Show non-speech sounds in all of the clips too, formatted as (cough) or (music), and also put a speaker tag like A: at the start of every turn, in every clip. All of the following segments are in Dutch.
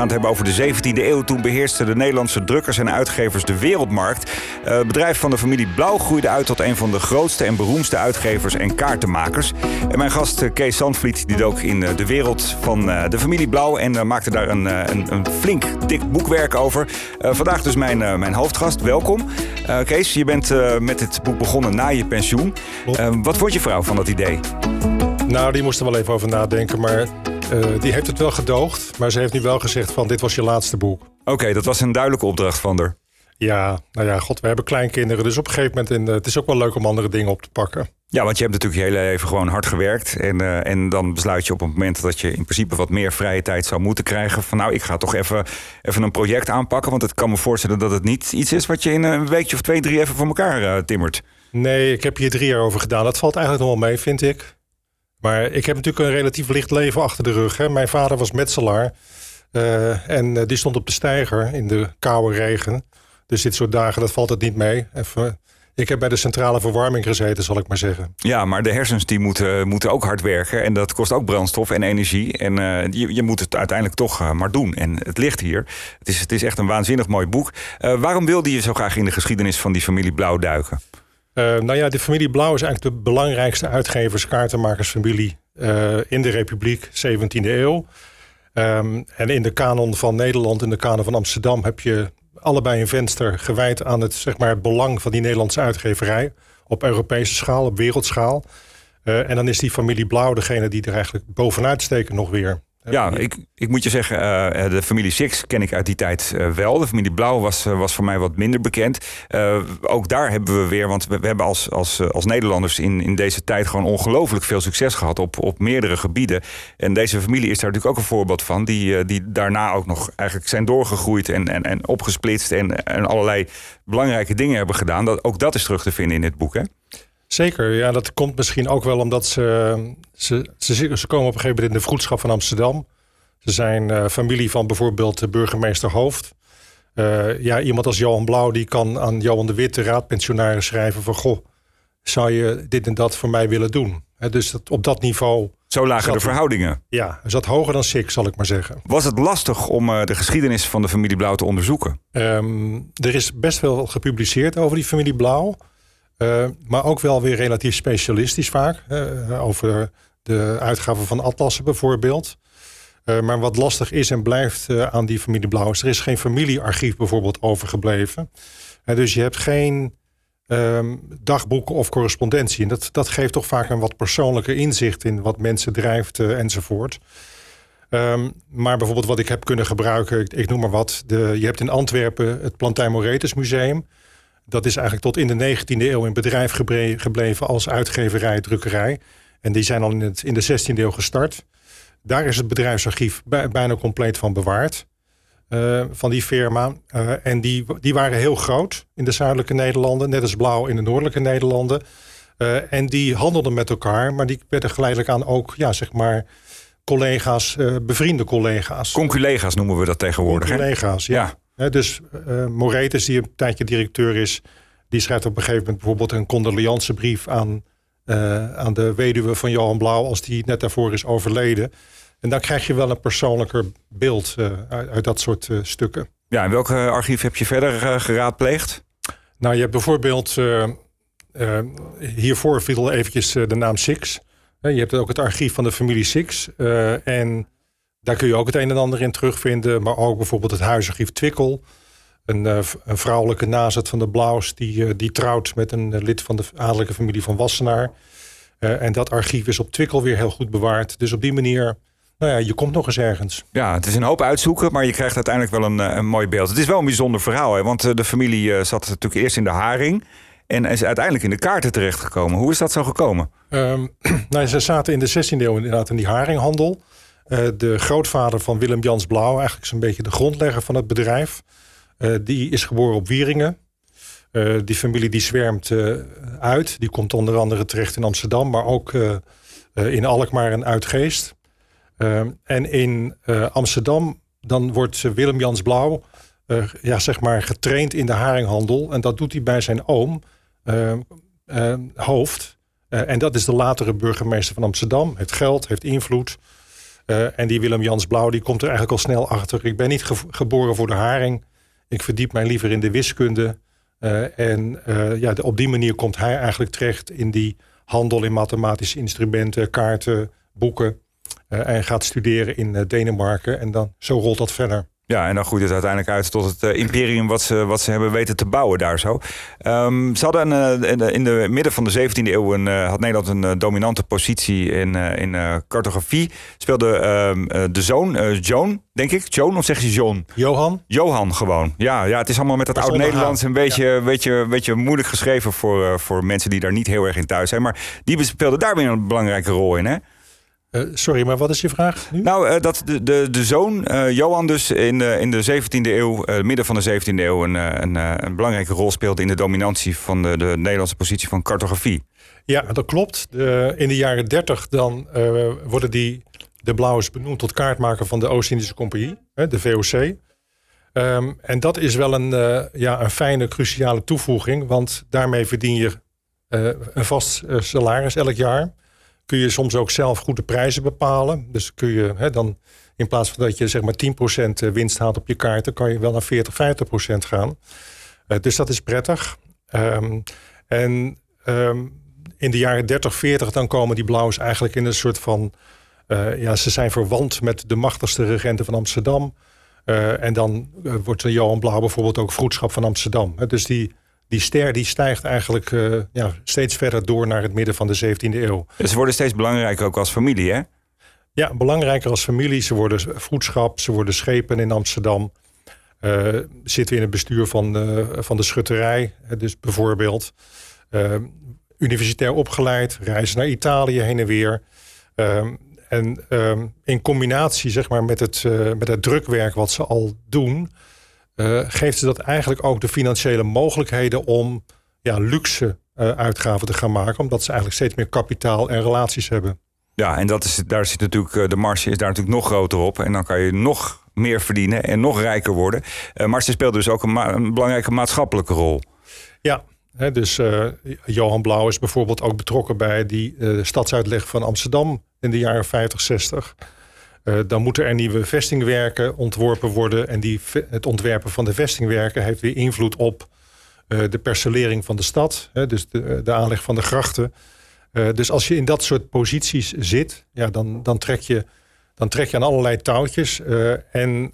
A: Gaan het hebben over de 17e eeuw. Toen beheersten de Nederlandse drukkers en uitgevers de wereldmarkt. Eh, het bedrijf van de familie Blauw groeide uit tot een van de grootste en beroemdste uitgevers en kaartenmakers. En mijn gast eh, Kees Zandvliet die dook in eh, de wereld van de familie Blauw en maakte daar een, een, een, flink dik boekwerk over. vandaag dus mijn, mijn hoofdgast. Welkom. Kees, je bent met het boek begonnen na je pensioen. wat vond je vrouw van dat idee?
B: Nou, die moest er wel even over nadenken, maar uh, die heeft het wel gedoogd, maar ze heeft nu wel gezegd van dit was je laatste boek.
A: Oké, dat was een duidelijke opdracht van haar.
B: Ja, nou ja, god, we hebben kleinkinderen, dus op een gegeven moment, in, uh, het is ook wel leuk om andere dingen op te pakken.
A: Ja, want je hebt natuurlijk je hele leven gewoon hard gewerkt. En, uh, en dan besluit je op het moment dat je in principe wat meer vrije tijd zou moeten krijgen. Van nou, ik ga toch even, even een project aanpakken. Want het kan me voorstellen dat het niet iets is wat je in een weekje of twee, drie even voor elkaar timmert.
B: Nee, ik heb hier drie jaar over gedaan. Dat valt eigenlijk nog wel mee, vind ik. Maar ik heb natuurlijk een relatief licht leven achter de rug. Hè. Mijn vader was metselaar. Uh, en uh, die stond op de steiger in de koude regen. Dus dit soort dagen, dat valt het niet mee. Even, ik heb bij de centrale verwarming gezeten, zal ik maar zeggen.
A: Ja, maar de hersens die moeten, moeten ook hard werken. En dat kost ook brandstof en energie. En uh, je, je moet het uiteindelijk toch maar doen. En het ligt hier. Het is, het is echt een waanzinnig mooi boek. waarom wilde je zo graag in de geschiedenis van die familie Blauw duiken?
B: Uh, nou ja, de familie Blauw is eigenlijk de belangrijkste uitgevers, kaartenmakersfamilie uh, in de Republiek, 17e eeuw. Um, en in de kanon van Nederland, in de kanon van Amsterdam, heb je allebei een venster gewijd aan het, zeg maar, belang van die Nederlandse uitgeverij. Op Europese schaal, op wereldschaal. Uh, en dan is die familie Blauw degene die er eigenlijk bovenuit steken nog weer.
A: Ja, ik, ik moet je zeggen, uh, de familie Six ken ik uit die tijd uh, wel. De familie Blauw was, uh, was voor mij wat minder bekend. ook daar hebben we weer, want we, we, hebben als, als, als Nederlanders in, in deze tijd gewoon ongelooflijk veel succes gehad op, op meerdere gebieden. En deze familie is daar natuurlijk ook een voorbeeld van, die, die daarna ook nog eigenlijk zijn doorgegroeid en, en, en opgesplitst en, en allerlei belangrijke dingen hebben gedaan. Dat, ook dat is terug te vinden in dit boek, hè?
B: Zeker, ja, dat komt misschien ook wel omdat ze, ze, ze, ze komen op een gegeven moment in de vroedschap van Amsterdam. Ze zijn uh, familie van bijvoorbeeld de burgemeester Hoofd. Uh, ja, iemand als Johan Blauw die kan aan Johan de Witte, raadpensionaris, schrijven van... goh, zou je dit en dat voor mij willen doen? He, dus dat, op dat niveau...
A: Zo lagen de verhoudingen.
B: Ja, is dat hoger dan Six, zal ik maar zeggen.
A: Was het lastig om uh, de geschiedenis van de familie Blauw te onderzoeken?
B: Um, er is best veel gepubliceerd over die familie Blauw. Uh, maar ook wel weer relatief specialistisch vaak. Over de uitgaven van atlassen bijvoorbeeld. Uh, maar wat lastig is en blijft aan die familie Blauw... is er is geen familiearchief bijvoorbeeld overgebleven. dus je hebt geen um, dagboeken of correspondentie. En dat, dat geeft toch vaak een wat persoonlijke inzicht... in wat mensen drijft enzovoort. Um, maar bijvoorbeeld wat ik heb kunnen gebruiken... ik, ik noem maar wat. De, je hebt in Antwerpen het Plantijn Moretus Museum... Dat is eigenlijk tot in de 19e eeuw in bedrijf gebleven als uitgeverij, drukkerij. En die zijn al in, het, in de 16e eeuw gestart. Daar is het bedrijfsarchief bijna compleet van bewaard. Uh, van die firma. Uh, en die, die waren heel groot in de zuidelijke Nederlanden, net als blauw in de noordelijke Nederlanden. Uh, en die handelden met elkaar, maar die werden geleidelijk aan ook, ja, zeg maar, collega's, bevriende collega's.
A: Conculega's noemen we dat tegenwoordig.
B: Conculega's, ja. ja dus uh, Moretus, die een tijdje directeur is, die schrijft op een gegeven moment bijvoorbeeld een condoleancebrief aan, uh, aan de weduwe van Johan Blauw als die net daarvoor is overleden. En dan krijg je wel een persoonlijker beeld uh, uit, uit, dat soort stukken.
A: Ja, en welke archief heb je verder geraadpleegd?
B: Nou, je hebt bijvoorbeeld, hiervoor viel eventjes de naam Six. je hebt ook het archief van de familie Six. en daar kun je ook het een en ander in terugvinden. Maar ook bijvoorbeeld het huisarchief Twikkel. Een, uh, een vrouwelijke nazet van de Blauws. Die, uh, die trouwt met een uh, lid van de adellijke familie van Wassenaar. en dat archief is op Twikkel weer heel goed bewaard. Dus op die manier, nou ja, je komt nog eens ergens.
A: Ja, het is een hoop uitzoeken, maar je krijgt uiteindelijk wel een, een mooi beeld. Het is wel een bijzonder verhaal, hè? want de familie zat natuurlijk eerst in de haring. En is uiteindelijk in de kaarten terechtgekomen. Hoe is dat zo gekomen?
B: Um, (clears throat) nou, ze zaten in de 16e eeuw inderdaad in die haringhandel. Uh, de grootvader van Willem Jans Blauw, eigenlijk zo'n beetje de grondlegger van het bedrijf. Uh, die is geboren op Wieringen. Uh, die familie die zwermt uit. Die komt onder andere terecht in Amsterdam, maar ook in Alkmaar en Uitgeest. en in Amsterdam dan wordt Willem Jans Blauw ja, zeg maar getraind in de haringhandel. En dat doet hij bij zijn oom, Hoofd. en dat is de latere burgemeester van Amsterdam. Heeft geld, heeft invloed. En die Willem Jans Blauw die komt er eigenlijk al snel achter. Ik ben niet geboren voor de haring. Ik verdiep mij liever in de wiskunde. en ja, op die manier komt hij eigenlijk terecht in die handel in mathematische instrumenten, kaarten, boeken. en gaat studeren in Denemarken. En dan zo rolt dat verder.
A: Ja, en dan groeit het uiteindelijk uit tot het uh, imperium wat ze, wat ze hebben weten te bouwen daar zo. Um, ze hadden uh, in, de, in de midden van de 17e eeuw een, uh, had Nederland een dominante positie in, in cartografie. Speelde ehm, de zoon, Joan, denk ik. Joan of zeg je John?
B: Johan.
A: Johan gewoon. Ja, ja het is allemaal met dat oud-Nederlands een beetje, ja. beetje, beetje moeilijk geschreven voor, voor mensen die daar niet heel erg in thuis zijn. Maar die speelde daar weer een belangrijke rol in, hè?
B: Uh, sorry, maar wat is je vraag nu?
A: Nou, uh, dat de, de, de zoon, uh, Johan dus, in de, in de 17e eeuw, midden van de 17e eeuw... Een, een, een, belangrijke rol speelde in de dominantie van de, de Nederlandse positie van cartografie.
B: Ja, dat klopt. De, in de jaren 30 dan worden die, de Blauwers benoemd tot kaartmaker van de Oost-Indische Compagnie, de VOC. Um, ehm, en dat is wel een, ja, een fijne, cruciale toevoeging, want daarmee verdien je een vast salaris elk jaar kun je soms ook zelf goede prijzen bepalen. Dus kun je hè, dan in plaats van dat je zeg maar 10% eh, winst haalt op je kaarten, kan je wel naar 40, 50% gaan. Uh, dus dat is prettig. Um, en um, in de jaren 30, 40 dan komen die blauws eigenlijk in een soort van... Uh, ja, ze zijn verwant met de machtigste regenten van Amsterdam. En dan wordt Johan Blauw bijvoorbeeld ook vroedschap van Amsterdam. Dus die die ster die stijgt eigenlijk uh, ja, steeds verder door naar het midden van de 17e eeuw.
A: Ze worden steeds belangrijker ook als familie, hè?
B: Ja, belangrijker als familie. Ze worden vroedschap, ze worden schepen in Amsterdam. Uh, zitten in het bestuur van, uh, van de schutterij, dus bijvoorbeeld. universitair opgeleid, reizen naar Italië heen en weer. en in combinatie zeg maar, met, het, met het drukwerk wat ze al doen uh, geeft ze dat eigenlijk ook de financiële mogelijkheden om ja, luxe uh, uitgaven te gaan maken. Omdat ze eigenlijk steeds meer kapitaal en relaties hebben.
A: Ja, en dat is, daar zit natuurlijk, eh, de marge is daar natuurlijk nog groter op. En dan kan je nog meer verdienen en nog rijker worden. Uh, maar ze speelt dus ook een, een belangrijke maatschappelijke rol.
B: Ja, hè, dus uh, Johan Blauw is bijvoorbeeld ook betrokken bij die uh, stadsuitleg van Amsterdam in de jaren 50, 60. Uh, dan moeten er nieuwe vestingwerken ontworpen worden. En die, het ontwerpen van de vestingwerken heeft weer invloed op uh, de percelering van de stad. Dus de, de, aanleg van de grachten. Dus als je in dat soort posities zit, ja, dan, dan, trek, je, dan trek je aan allerlei touwtjes. en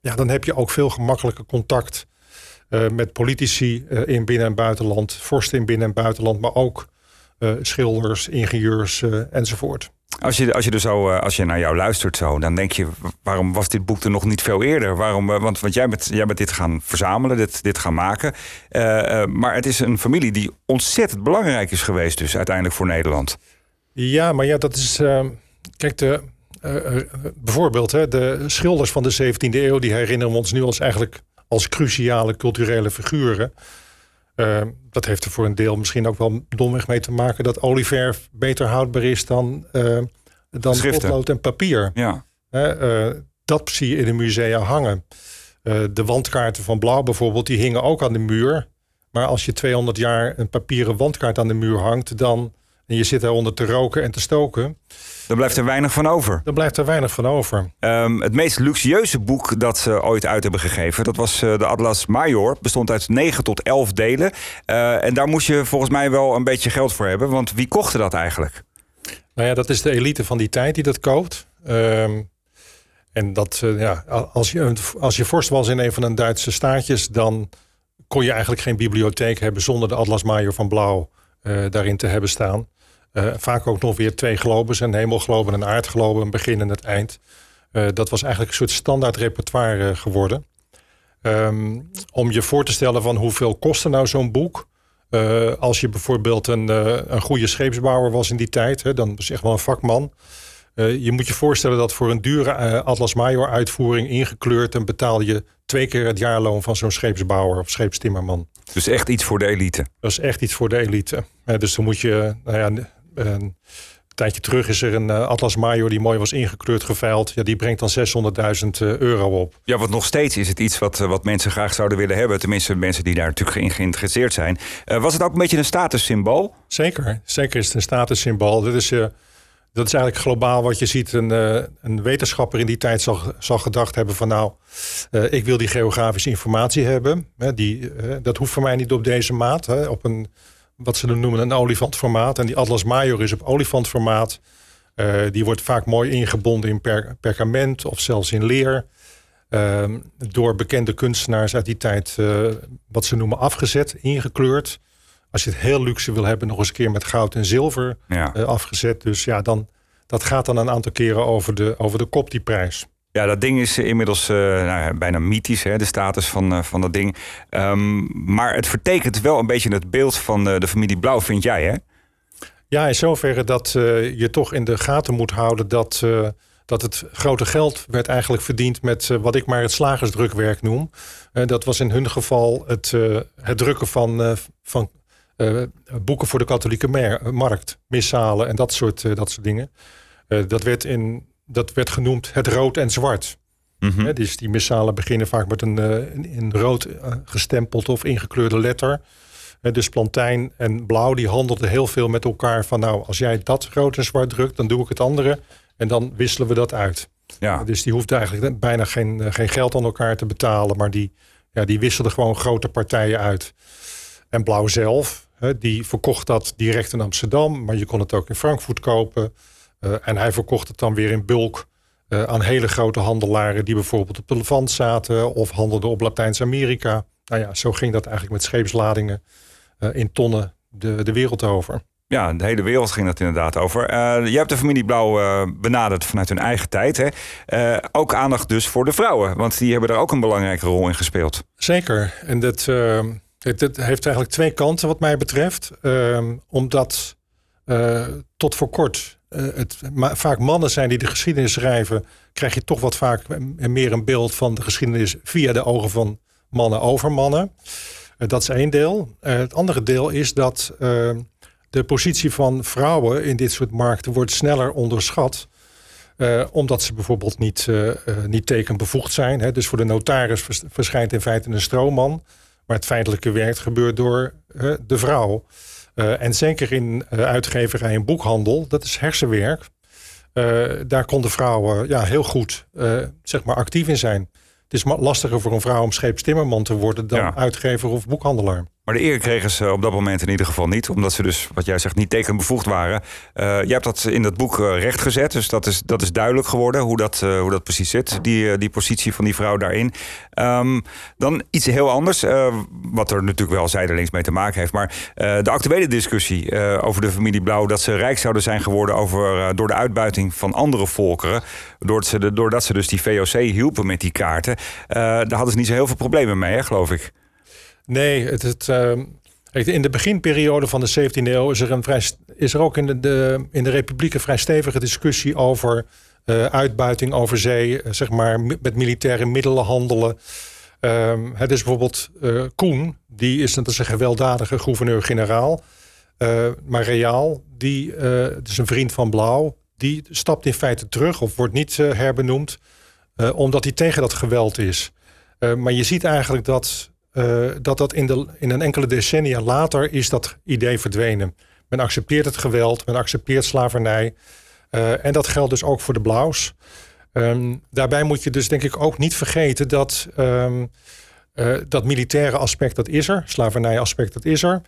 B: ja, dan heb je ook veel gemakkelijker contact met politici in binnen- en buitenland. Vorsten in binnen- en buitenland, maar ook schilders, ingenieurs enzovoort.
A: Als je, als je er zo, eh, als je naar jou luistert zo, dan denk je, waarom was dit boek er nog niet veel eerder? Waarom, eh, want want jij, bent, jij bent dit gaan verzamelen, dit, dit gaan maken. Uh, maar het is een familie die ontzettend belangrijk is geweest, dus uiteindelijk voor Nederland.
B: Ja, maar ja, dat is. Uh, kijk, bijvoorbeeld hè, de schilders van de 17e eeuw, die herinneren we ons nu als eigenlijk als cruciale culturele figuren. Uh, dat heeft er voor een deel misschien ook wel domweg mee te maken dat olieverf beter houdbaar is dan, uh, dan potlood en papier.
A: Ja.
B: Uh, dat zie je in de musea hangen. de wandkaarten van Blauw bijvoorbeeld, die hingen ook aan de muur. Maar als je 200 jaar een papieren wandkaart aan de muur hangt, dan en je zit daaronder te roken en te stoken.
A: Dan blijft er weinig van over.
B: Dan blijft er weinig van over.
A: Um, het meest luxueuze boek dat ze ooit uit hebben gegeven, dat was uh, de Atlas Major. Bestond uit 9 tot 11 delen. Uh, en daar moest je volgens mij wel een beetje geld voor hebben. Want wie kocht dat eigenlijk?
B: Nou ja, dat is de elite van die tijd die dat koopt. Um, en dat, uh, ja, als je, als je vorst was in een van de Duitse staatjes, dan kon je eigenlijk geen bibliotheek hebben zonder de Atlas Major van Blauw daarin te hebben staan. Uh, vaak ook nog weer twee globes, een hemelglobe en een aardglobe, een begin en het eind. Uh, dat was eigenlijk een soort standaard repertoire uh, geworden. Um, om je voor te stellen van hoeveel kostte nou zo'n boek. als je bijvoorbeeld een, een goede scheepsbouwer was in die tijd, hè, dan was je echt wel een vakman. je moet je voorstellen dat voor een dure Atlas Major uitvoering ingekleurd... dan betaalde je twee keer het jaarloon van zo'n scheepsbouwer of scheepstimmerman.
A: Dus echt iets voor de elite?
B: Dat is echt iets voor de elite. dus dan moet je, nou ja, tijdje terug is er een Atlas Major die mooi was ingekleurd geveild. Ja, die brengt dan 600.000 euro op.
A: Ja, want nog steeds is het iets wat, wat mensen graag zouden willen hebben. Tenminste, mensen die daar natuurlijk in geïnteresseerd zijn. was het ook een beetje een statussymbool?
B: Zeker, zeker is het een statussymbool. Dit is dat is eigenlijk globaal wat je ziet. Een, uh, een wetenschapper in die tijd zal, zal gedacht hebben van nou, uh, ik wil die geografische informatie hebben. Hè, die, uh, dat hoeft voor mij niet op deze maat. Hè, op een, wat ze dan noemen een olifantformaat. En die Atlas Major is op olifantformaat. die wordt vaak mooi ingebonden in per, perkament of zelfs in leer. Ehm, door bekende kunstenaars uit die tijd wat ze noemen afgezet, ingekleurd. Als je het heel luxe wil hebben, nog eens een keer met goud en zilver ja. uh, afgezet. Dus ja, dan, dat gaat dan een aantal keren over de, over de kop, die prijs.
A: Ja, dat ding is inmiddels uh, nou, bijna mythisch, hè, de status van, uh, van dat ding. Um, maar het vertekent wel een beetje het beeld van de familie Blauw, vind jij, hè?
B: Ja, in zoverre dat je toch in de gaten moet houden dat, dat het grote geld werd eigenlijk verdiend met wat ik maar het slagersdrukwerk noem. dat was in hun geval het, het drukken van, van boeken voor de katholieke markt, missalen en dat soort, dat soort dingen. Dat, werd in, dat werd genoemd het rood en zwart. Mm -hmm. dus die missalen beginnen vaak met een in rood gestempeld of ingekleurde letter. dus plantijn en blauw die handelden heel veel met elkaar van nou, als jij dat rood en zwart drukt, dan doe ik het andere en dan wisselen we dat uit. Ja. Dus die hoefde eigenlijk bijna geen, geen geld aan elkaar te betalen, maar die, ja, die wisselden gewoon grote partijen uit. En blauw zelf, die verkocht dat direct in Amsterdam, maar je kon het ook in Frankfurt kopen. Uh, en hij verkocht het dan weer in bulk uh, aan hele grote handelaren die bijvoorbeeld op de Levant zaten of handelden op Latijns-Amerika. Nou ja, zo ging dat eigenlijk met scheepsladingen uh, in tonnen de, de wereld over.
A: Ja, de hele wereld ging dat inderdaad over. je hebt de familie Blauw benaderd vanuit hun eigen tijd. Hè? ook aandacht dus voor de vrouwen, want die hebben er ook een belangrijke rol in gespeeld.
B: Zeker. En dat het, het, heeft eigenlijk twee kanten wat mij betreft. Uh, omdat uh, tot voor kort uh, het ma vaak mannen zijn die de geschiedenis schrijven, krijg je toch wat vaak meer een beeld van de geschiedenis via de ogen van mannen over mannen. Uh, dat is één deel. het andere deel is dat de positie van vrouwen in dit soort markten wordt sneller onderschat. Omdat ze bijvoorbeeld niet, niet tekenbevoegd zijn. Hè. Dus voor de notaris verschijnt in feite een stroomman. Maar het feitelijke werk gebeurt door de vrouw. Uh, en zeker in uh, uitgeverij en boekhandel, dat is hersenwerk. daar konden vrouwen ja, heel goed zeg maar actief in zijn. Het is lastiger voor een vrouw om scheepstimmerman te worden dan ja. uitgever of boekhandelaar.
A: Maar de eer kregen ze op dat moment in ieder geval niet. Omdat ze dus, wat jij zegt, niet tekenbevoegd waren. Uh, jij hebt dat in dat boek uh, rechtgezet. Dus dat is, dat is duidelijk geworden hoe dat, uh, hoe dat precies zit. Die, die positie van die vrouw daarin. Um, dan iets heel anders. wat er natuurlijk wel zijdelings mee te maken heeft. Maar de actuele discussie over de familie Blauw. Dat ze rijk zouden zijn geworden over, door de uitbuiting van andere volkeren. Doordat ze, doordat ze dus die VOC hielpen met die kaarten. daar hadden ze niet zo heel veel problemen mee, geloof ik.
B: Nee, het, het, uh, in de beginperiode van de 17e eeuw is er, een vrij, is er ook in de, in de Republiek een vrij stevige discussie over uh, uitbuiting over zee, uh, zeg maar met militaire middelen handelen. Um, het is bijvoorbeeld uh, Koen, die is, dat is een gewelddadige gouverneur-generaal. maar Reaal, die is een vriend van Blauw, die stapt in feite terug of wordt niet herbenoemd, omdat hij tegen dat geweld is. maar je ziet eigenlijk dat uh, dat dat in, de, in een enkele decennia later is dat idee verdwenen. Men accepteert het geweld, men accepteert slavernij. Uh, en dat geldt dus ook voor de blauws. Um, daarbij moet je dus denk ik ook niet vergeten dat um, uh, dat militaire aspect dat is er, slavernij aspect dat is er.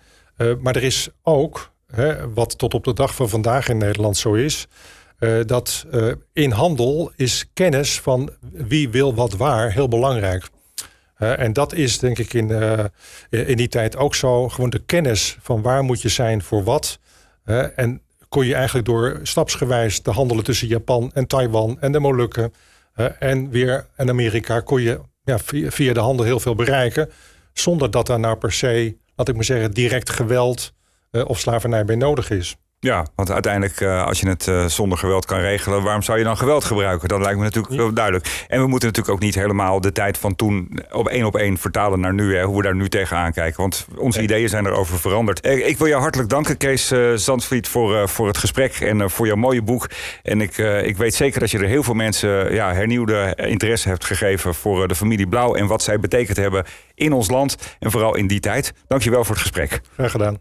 B: maar er is ook, hè, wat tot op de dag van vandaag in Nederland zo is, dat in handel is kennis van wie wil wat waar heel belangrijk. En dat is denk ik in, uh, in die tijd ook zo. Gewoon de kennis van waar moet je zijn voor wat. En kon je eigenlijk door stapsgewijs te handelen tussen Japan en Taiwan en de Molukken. en weer en Amerika kon je ja, via, via, de handel heel veel bereiken. Zonder dat daar nou per se, laat ik maar zeggen, direct geweld of slavernij bij nodig is.
A: Ja, want uiteindelijk, uh, als je het uh, zonder geweld kan regelen, waarom zou je dan geweld gebruiken? Dat lijkt me natuurlijk wel duidelijk. En we moeten natuurlijk ook niet helemaal de tijd van toen op één op één vertalen naar nu, hè, hoe we daar nu tegenaan kijken. Want onze ideeën zijn erover veranderd. Uh, ik wil jou hartelijk danken, Kees Zandvliet, voor, voor het gesprek en voor jouw mooie boek. En ik, ik weet zeker dat je er heel veel mensen ja, hernieuwde interesse hebt gegeven voor de familie Blauw en wat zij betekend hebben in ons land en vooral in die tijd. Dankjewel voor het gesprek.
B: Graag gedaan.